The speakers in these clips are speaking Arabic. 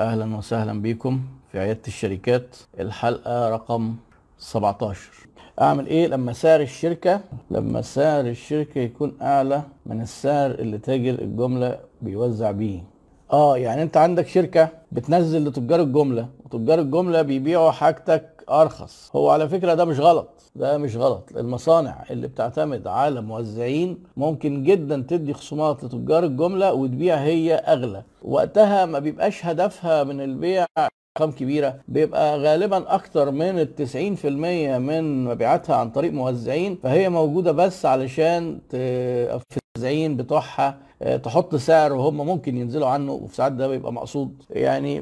أهلا وسهلا بكم في عيادة الشركات. الحلقة رقم 17 أعمل إيه لما سعر الشركة؟ لما سعر الشركة يكون أعلى من السعر اللي تاجر الجملة بيوزع بيه. آه يعني أنت عندك شركة بتنزل لتجار الجملة وتجار الجملة بيبيعوا حاجتك أرخص. هو على فكرة ده مش غلط. ده مش غلط. المصانع اللي بتعتمد على موزعين ممكن جدا تدي خصومات لتجار الجملة وتبيع هي أغلى. وقتها ما بيبقاش هدفها من البيع أرقام كبيرة بيبقى غالبا أكتر من ال 90% من مبيعاتها عن طريق موزعين. فهي موجودة بس علشان الموزعين بتوعها آه، تحط سعر وهم ممكن ينزلوا عنه وفي ساعات ده بيبقى مقصود. يعني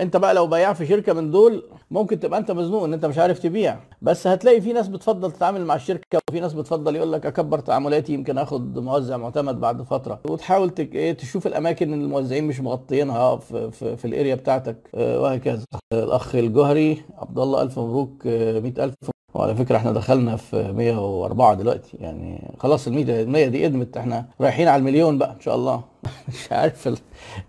انت بقى لو بياع في شركة من دول ممكن تبقى انت مزنوق ان انت مش عارف تبيع. بس هتلاقي في ناس بتفضل تتعامل مع الشركة وفي ناس بتفضل يقول لك أكبر تعاملاتي يمكن آخد موزع معتمد بعد فترة. وتحاول. إيه تشوف الأماكن اللي الموزعين مش مغطيينها في, في, في الأريا بتاعتك. آه، وهكذا. آه، الأخ الجوهري عبد الله ألف مبروك. آه، 100000 وعلى فكرة إحنا دخلنا في 104 دلوقتي. يعني خلاص ال 100 100 دي ادمت. إحنا رايحين على المليون بقى إن شاء الله. مش عارف ال...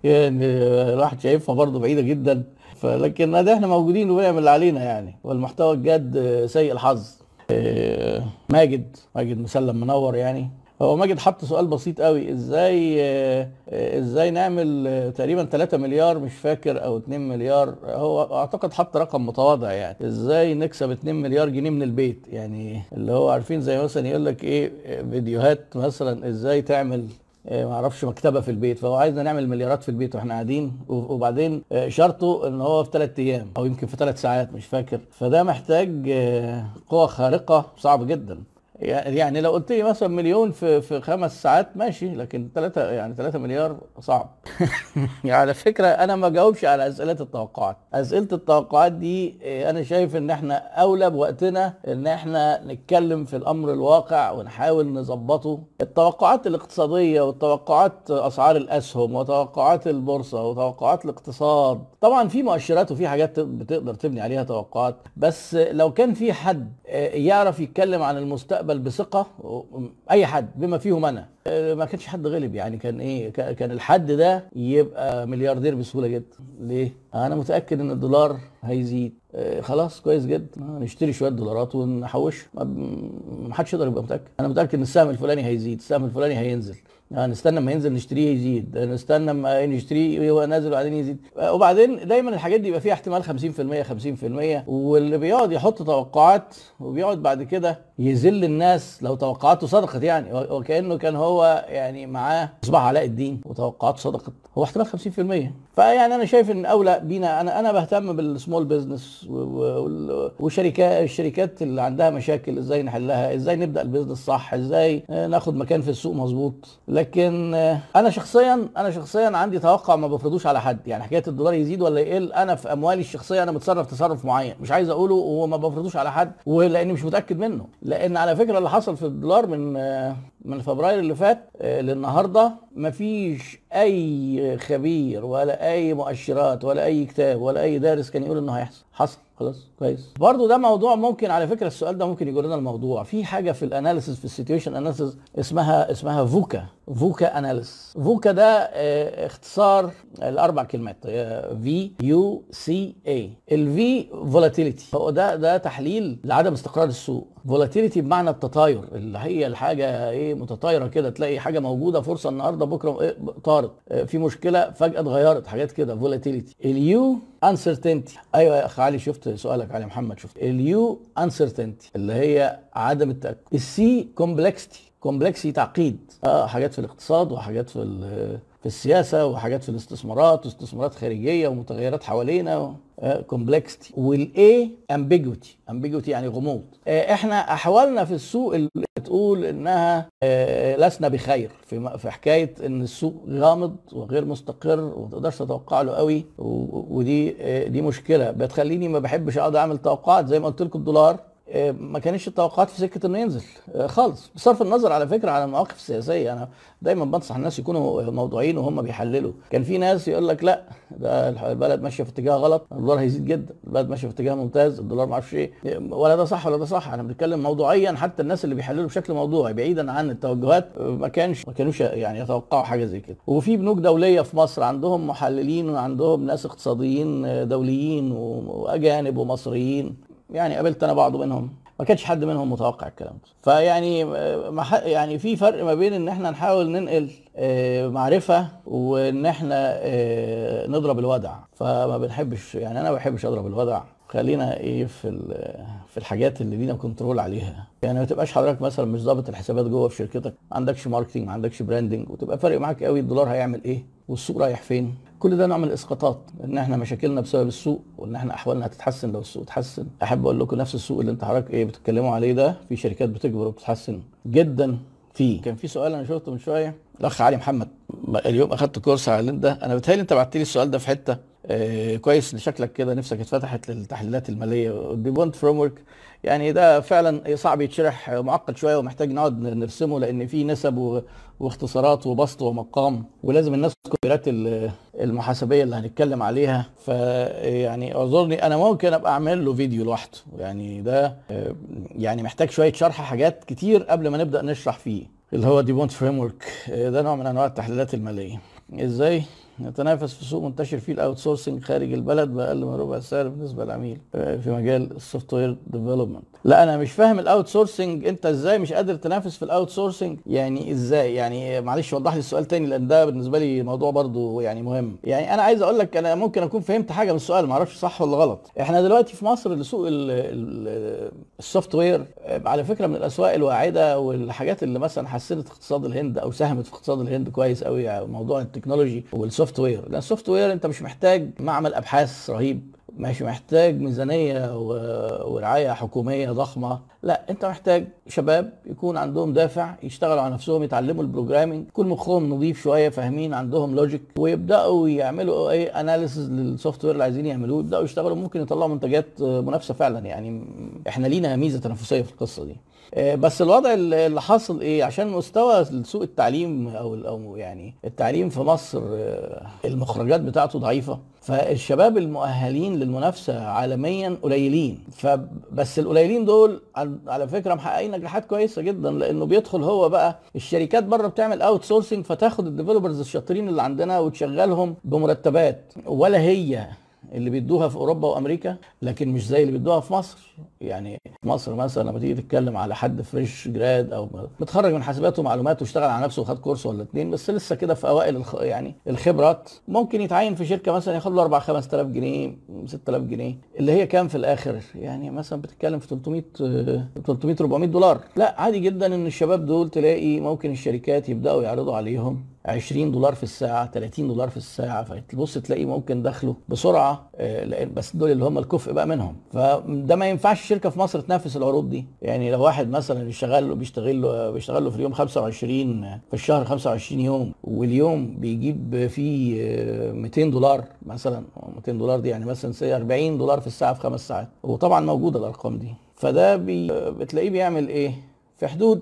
يعني الواحد شايفها برضه بعيدة جدا. فلكن ده إحنا موجودين وبنعمل اللي علينا يعني. والمحتوى الجاد سيء الحظ. آه، ماجد ماجد مسلم منور يعني. هو ماجد حط سؤال بسيط قوي. إزاي آه، إزاي نعمل آه، تقريبا 3 مليار مش فاكر أو 2 مليار. هو أعتقد حط رقم متواضع يعني. إزاي نكسب 2 مليار جنيه من البيت؟ يعني اللي هو عارفين زي مثلا يقول لك إيه فيديوهات مثلا إزاي تعمل آه، ما أعرفش مكتبة في البيت. فهو عايزنا نعمل مليارات في البيت وإحنا قاعدين. وبعدين شرطه إن هو في ثلاث أيام أو يمكن في ثلاث ساعات مش فاكر. فده محتاج قوة خارقة صعب جدا. يعني لو قلت لي مثلا مليون في في خمس ساعات ماشي لكن ثلاثة يعني 3 مليار صعب. يعني على فكرة أنا ما جاوبش على أسئلة التوقعات. أسئلة التوقعات دي إيه، أنا شايف إن إحنا أولى بوقتنا إن إحنا نتكلم في الأمر الواقع ونحاول نظبطه. التوقعات الاقتصادية وتوقعات أسعار الأسهم وتوقعات البورصة وتوقعات الاقتصاد طبعا في مؤشرات وفي حاجات بتقدر تبني عليها توقعات. بس لو كان في حد آه، يعرف يتكلم عن المستقبل بثقة أي حد بما فيهم أنا. آه، ما كانش حد غلب يعني كان إيه كا- كان الحد ده يبقى ملياردير بسهولة جدا. ليه؟ أنا متأكد إن الدولار هيزيد. آه، خلاص كويس جدا. آه، نشتري شوية دولارات ونحوش ما حدش يقدر يبقى متأكد. أنا متأكد إن السهم الفلاني هيزيد السهم الفلاني هينزل. نستنى ما ينزل نشتريه يزيد. نستنى ما نشتريه وهو نازل وبعدين يزيد. وبعدين دايما الحاجات دي يبقى فيها احتمال 50% 50% واللي بيقعد يحط توقعات وبيقعد بعد كده يذل الناس لو توقعاته صدقت يعني. وكأنه كان هو يعني معاه مصباح علاء الدين وتوقعاته صدقت. هو احتمال 50% فيعني أنا شايف إن أولى بينا. أنا أنا بهتم بال small business وشركات الشركات اللي عندها مشاكل إزاي نحلها إزاي نبدأ ال business صح إزاي آه، ناخد مكان في السوق مظبوط. لكن آه، أنا شخصيا أنا شخصيا عندي توقع ما بفرضوش على حد. يعني حكاية الدولار يزيد ولا يقل أنا في أموالي الشخصية أنا متصرف تصرف معين. مش عايز أقوله وما بفرضوش على حد ولأني مش متأكد منه. لأن على فكرة اللي حصل في الدولار من آه، من فبراير اللي فات آه، للنهاردة مفيش أي خبير ولا أي مؤشرات ولا أي كتاب ولا أي دارس كان يقول إنه هيحصل. حصل. خلاص. كويس. برضو ده موضوع ممكن على فكرة السؤال ده ممكن يجر لنا الموضوع. في حاجة في ال analysis في ال situation analysis اسمها اسمها VUCA VUCA analysis VUCA ده آه، اختصار الأربع كلمات. V U C A ال V volatility هو ده ده تحليل لعدم استقرار السوق. volatility بمعنى التطاير. اللي هي الحاجة إيه متطايرة كده تلاقي حاجة موجودة فرصة النهارده بكرة إيه طارت. آه، في مشكلة فجأة اتغيرت حاجات كده volatility ال U uncertainty أيوه يا اخ علي شفت سؤالك علي محمد شفت. ال U uncertainty اللي هي عدم التأكد. ال C complexity complexity تعقيد. آه حاجات في الاقتصاد وحاجات في في السياسة وحاجات في الاستثمارات واستثمارات خارجية ومتغيرات حوالينا complexity وال A ambiguity ambiguity يعني غموض. آه، إحنا أحوالنا في السوق اللي تقول إنها آه، لسنا بخير. في في حكاية إن السوق غامض وغير مستقر وما تقدرش تتوقع له قوي ودي آه، دي مشكلة. بتخليني ما بحبش أقعد أعمل توقعات زي ما قلت لكم الدولار. ما كانش التوقعات في سكة إنه ينزل. آه، خالص. بصرف النظر على فكرة على المواقف السياسية. أنا دايما بنصح الناس يكونوا موضوعيين وهم بيحللوا. كان في ناس يقول لك لا ده البلد ماشية في اتجاه غلط الدولار هيزيد جدا البلد ماشية في اتجاه ممتاز الدولار ما أعرفش إيه. ولا ده صح ولا ده صح. أنا بنتكلم موضوعيا. حتى الناس اللي بيحللوا بشكل موضوعي بعيدا عن التوجهات ما كانش ما كانوش يعني يتوقعوا حاجة زي كده. وفي بنوك دولية في مصر عندهم محللين وعندهم ناس اقتصاديين دوليين وأجانب ومصريين. يعني قابلت أنا بعض منهم. ما كانش حد منهم متوقع الكلام ده. فيعني يعني في فرق ما بين إن إحنا نحاول ننقل آه، معرفة وإن إحنا آه، نضرب الودع فما بنحبش يعني أنا ما بحبش أضرب الودع خلينا إيه في في الحاجات اللي لينا control عليها. يعني ما تبقاش حضرتك مثلا مش ظابط الحسابات جوه في شركتك ما عندكش marketing ما عندكش branding وتبقى فارق معاك قوي الدولار هيعمل إيه والسوق رايح فين. كل ده نوع من الاسقاطات ان إحنا مشاكلنا بسبب السوق وان إحنا احوالنا هتتحسن لو السوق اتحسن. احب أقول لكم نفس السوق اللي انت حضرتك إيه بتتكلموا عليه ده في شركات بتكبر وبتتحسن جدا فيه. كان في سؤال أنا شفته من شوية الأخ علي محمد اليوم أخدت كورس على Lynda أنا بتهيألي أنت بعت لي السؤال ده في حتة. آه كويس شكلك كده نفسك اتفتحت للتحليلات المالية. ال DuPont framework يعني ده فعلا صعب يتشرح معقد شوية ومحتاج نقعد نرسمه لأن في نسب واختصارات وبسط ومقام ولازم الناس الكبيرات المحاسبية اللي هنتكلم عليها. فيعني اعذرني أنا ممكن أبقى أعمل له فيديو لوحده. يعني ده آه، يعني محتاج شوية شرح حاجات كتير قبل ما نبدأ نشرح فيه اللي هو DuPont framework ده نوع من أنواع التحليلات المالية. إزاي؟ نتنافس في سوق منتشر فيه ال outsourcing خارج البلد بأقل من ربع السعر بالنسبة للعميل في مجال ال software development. لا أنا مش فاهم ال outsourcing أنت إزاي مش قادر تنافس في ال outsourcing يعني إزاي؟ يعني معلش وضح لي السؤال تاني لأن ده بالنسبة لي موضوع برضو يعني مهم. يعني أنا عايز أقول لك أنا ممكن أكون فهمت حاجة من السؤال ما أعرفش صح ولا غلط. إحنا دلوقتي في مصر سوق ال software على فكرة من الأسواق الواعدة والحاجات اللي مثلا حسنت اقتصاد الهند أو ساهمت في اقتصاد الهند كويس قوي موضوع ال technology وال software لأن ال software انت مش محتاج معمل أبحاث رهيب. مش محتاج ميزانية ورعاية حكومية ضخمة. لا انت محتاج شباب يكون عندهم دافع يشتغلوا على نفسهم يتعلموا ال programming. يكون مخهم نظيف شوية فاهمين عندهم logic ويبدأوا يعملوا إيه analysis لل software اللي عايزين يعملوه. يبدأوا يشتغلوا. ممكن يطلعوا منتجات منافسة فعلا. يعني إحنا لينا ميزة تنافسية في القصة دي. آه، بس الوضع اللي حاصل إيه؟ عشان مستوى سوق التعليم أو أو يعني التعليم في مصر آه، المخرجات بتاعته ضعيفة فالشباب المؤهلين للمنافسة عالميا قليلين. فبس القليلين دول على فكرة محققين نجاحات كويسة جدا لأنه بيدخل هو بقى الشركات بره بتعمل outsourcing فتاخد ال developers الشاطرين اللي عندنا وتشغلهم بمرتبات ولا هي اللي بيدوها في أوروبا وأمريكا لكن مش زي اللي بيدوها في مصر. يعني مصر مثلا لما تيجي تتكلم على حد فريش جراد أو متخرج من حاسبات ومعلومات واشتغل على نفسه وخد كورس ولا اتنين بس لسه كده في أوائل الخ... يعني الخبرات. ممكن يتعين في شركة مثلا ياخد له 4 5000 جنيه 6000 جنيه اللي هي كام في الآخر؟ يعني مثلا بتتكلم في 300 300 400 دولار. لا عادي جدا إن الشباب دول تلاقي ممكن الشركات يبدأوا يعرضوا عليهم. 20 دولار في الساعة 30 دولار في الساعة. فتبص تلاقي ممكن دخله بسرعة آه، بس دول اللي هم الكفء بقى منهم. فده ما ينفعش شركة في مصر تنافس العروض دي. يعني لو واحد مثلا بيشتغل له بيشتغل له بيشتغل له في اليوم 25 في الشهر 25 يوم واليوم بيجيب فيه 200 آه، دولار مثلا. 200 دولار دي يعني مثلا 40 دولار في الساعة في خمس ساعات. وطبعا موجودة الأرقام دي. فده بي بتلاقيه بيعمل إيه؟ في حدود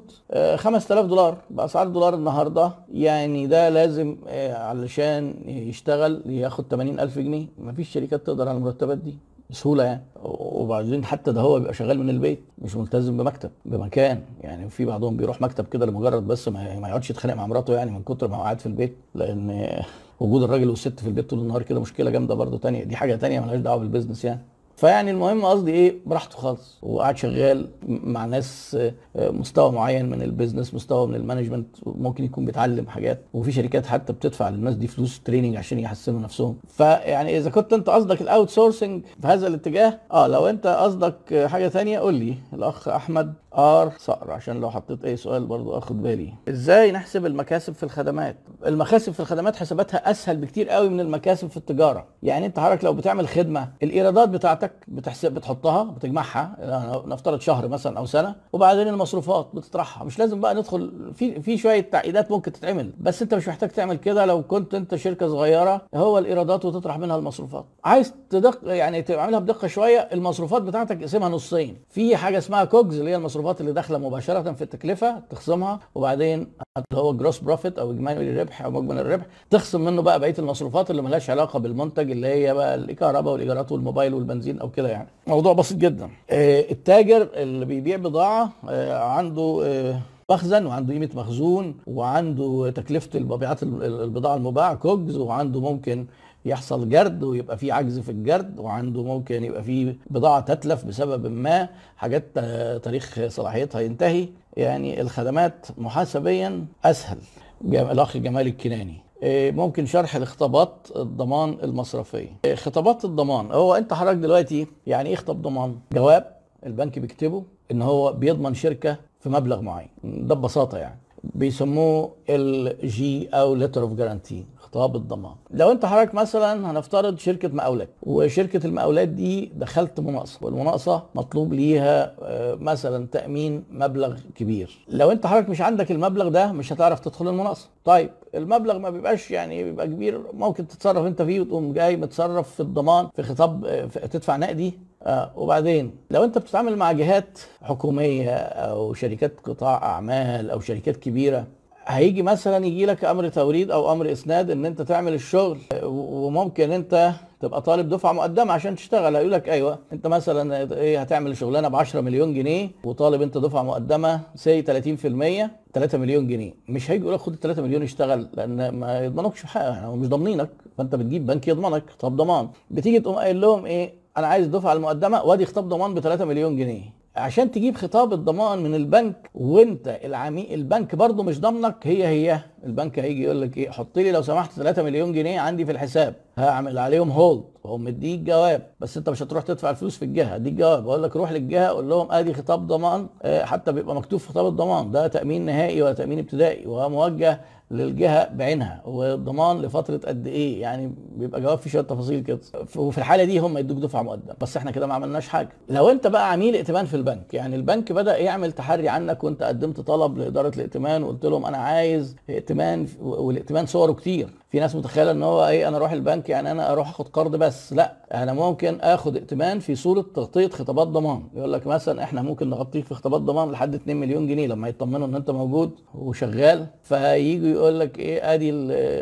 5000 آه، دولار. بأسعار الدولار النهارده يعني ده لازم آه، علشان يشتغل ياخد 80000 جنيه. مفيش شركات تقدر على المرتبات دي بسهولة يعني. وبعدين حتى ده هو بيبقى شغال من البيت مش ملتزم بمكتب بمكان. يعني في بعضهم بيروح مكتب كده لمجرد بس ما يقعدش يتخانق مع مراته يعني من كتر ما هو قاعد في البيت. لأن وجود الراجل والست في البيت طول النهار كده مشكلة جامدة برده تانية. دي حاجة تانية مالهاش دعوة بال business يعني. فيعني المهم قصدي إيه؟ براحته خالص. وقاعد شغال مع ناس آه، مستوى معين من ال business مستوى من ال management ممكن يكون بيتعلم حاجات. وفي شركات حتى بتدفع للناس دي فلوس training عشان يحسنوا نفسهم. فيعني إذا كنت أنت قصدك ال outsourcing في هذا الاتجاه آه لو أنت قصدك حاجة ثانية قول لي. الأخ أحمد آر صقر عشان لو حطيت أي سؤال برضو أخد بالي. إزاي نحسب المكاسب في الخدمات؟ المكاسب في الخدمات حساباتها أسهل بكتير قوي من المكاسب في التجارة. يعني أنت حضرتك لو بتعمل خدمة الإيرادات بتاعتك بتاعتك بتحسب بتحطها بتجمعها يعني نفترض شهر مثلا أو سنة وبعدين المصروفات بتطرحها. مش لازم بقى ندخل في في شوية تعقيدات ممكن تتعمل بس أنت مش محتاج تعمل كده لو كنت أنت شركة صغيرة هو الإيرادات وتطرح منها المصروفات. عايز تدق يعني تعملها بدقة شوية المصروفات بتاعتك اقسمها نصين. في حاجة اسمها COGS اللي هي المصروفات اللي داخلة مباشرة في التكلفة تخصمها وبعدين اللي هو gross profit أو إجمالي الربح أو مجمل الربح تخصم منه بقى بقية المصروفات اللي ملهاش علاقة بالمنتج اللي هي بقى الكهرباء والإيجارات والموبايل والبنزين أو كده يعني. موضوع بسيط جدا. آه، التاجر اللي بيبيع بضاعة آه، عنده آه، مخزن وعنده قيمة مخزون وعنده تكلفة المبيعات البضاعة المباعة كوجز وعنده ممكن يحصل جرد ويبقى في عجز في الجرد وعنده ممكن يبقى في بضاعة تتلف بسبب ما حاجات تاريخ صلاحيتها ينتهي. يعني الخدمات محاسبيا أسهل. الأخ جمال الكناني. ممكن شرح لخطابات الضمان المصرفيه إيه، خطابات الضمان هو انت حضرتك دلوقتي يعني إيه خطاب ضمان؟ جواب البنك بيكتبه ان هو بيضمن شركة في مبلغ معين ده ببساطة يعني. بيسموه ال LG أو letter of guarantee خطاب الضمان. لو انت حضرتك مثلا هنفترض شركة مقاولات وشركة المقاولات دي دخلت مناقصة والمناقصة مطلوب ليها آه، مثلا تأمين مبلغ كبير. لو انت حضرتك مش عندك المبلغ ده مش هتعرف تدخل المناقصة. طيب المبلغ ما بيبقاش يعني بيبقى كبير ممكن تتصرف انت فيه وتقوم جاي متصرف في الضمان في خطاب آه، تدفع نقدي. آه وبعدين لو انت بتتعامل مع جهات حكومية أو شركات قطاع أعمال أو شركات كبيرة هيجي مثلا يجي لك أمر توريد أو أمر إسناد إن أنت تعمل الشغل وممكن أنت تبقى طالب دفعة مقدمة عشان تشتغل. هيقول لك أيوه أنت مثلا إيه هتعمل شغلانة ب 10 مليون جنيه وطالب أنت دفعة مقدمة سي 30% 3 مليون جنيه. مش هيجي يقول لك خد ال 3 مليون اشتغل لأن ما يضمنوكش في حاجة. يعني مش ضامنينك. فأنت بتجيب بنك يضمنك طب ضمان. بتيجي تقوم قايل لهم إيه أنا عايز الدفعه المقدمة وأدي خطاب ضمان ب 3 مليون جنيه. عشان تجيب خطاب الضمان من البنك وانت العميل البنك برضه مش ضامنك هي هي. البنك هيجي يقول لك إيه حط لي لو سمحت 3 مليون جنيه عندي في الحساب هعمل عليهم هولد وهم مديك جواب بس انت مش هتروح تدفع الفلوس في الجهة اديك جواب أقول لك روح للجهة قول لهم آدي خطاب ضمان آه، حتى بيبقى مكتوب في خطاب الضمان. ده تأمين نهائي ولا تأمين ابتدائي وهو موجه للجهة بعينها والضمان لفترة قد إيه يعني بيبقى جواب فيه شوية تفاصيل كده. وفي الحالة دي هم يدوك دفعه مقدم. بس إحنا كده ما عملناش حاجة. لو أنت بقى عميل ائتمان في البنك يعني البنك بدأ يعمل تحري عنك وأنت قدمت طلب لإدارة الائتمان وقلت لهم أنا عايز ائتمان والائتمان صوره كتير. في ناس متخيلة إن هو إيه أنا أروح البنك يعني أنا أروح أخد قرض بس. لأ أنا ممكن آخد ائتمان في صورة تغطية خطابات ضمان. يقول لك مثلا إحنا ممكن نغطيك في خطابات ضمان لحد 2 مليون جنيه لما يطمنوا إن أنت موجود وشغال. فييجوا يقول لك إيه آدي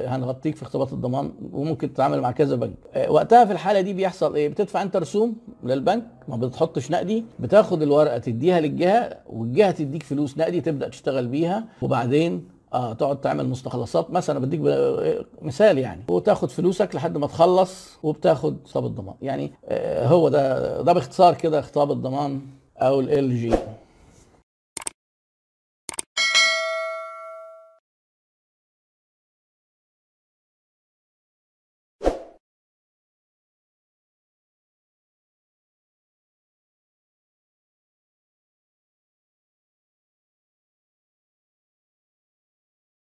هنغطيك في خطابات الضمان وممكن تتعامل مع كذا بنك. آه، وقتها في الحالة دي بيحصل إيه؟ بتدفع أنت رسوم للبنك ما بتحطش نقدي بتاخد الورقة تديها للجهة والجهة تديك فلوس نقدي تبدأ تشتغل بيها وبعدين آه تقعد تعمل مستخلصات. مثلا بديك مثال يعني وتاخد فلوسك لحد ما تخلص وبتاخد خطاب الضمان. يعني آه هو ده ده باختصار كده خطاب الضمان أو ال جي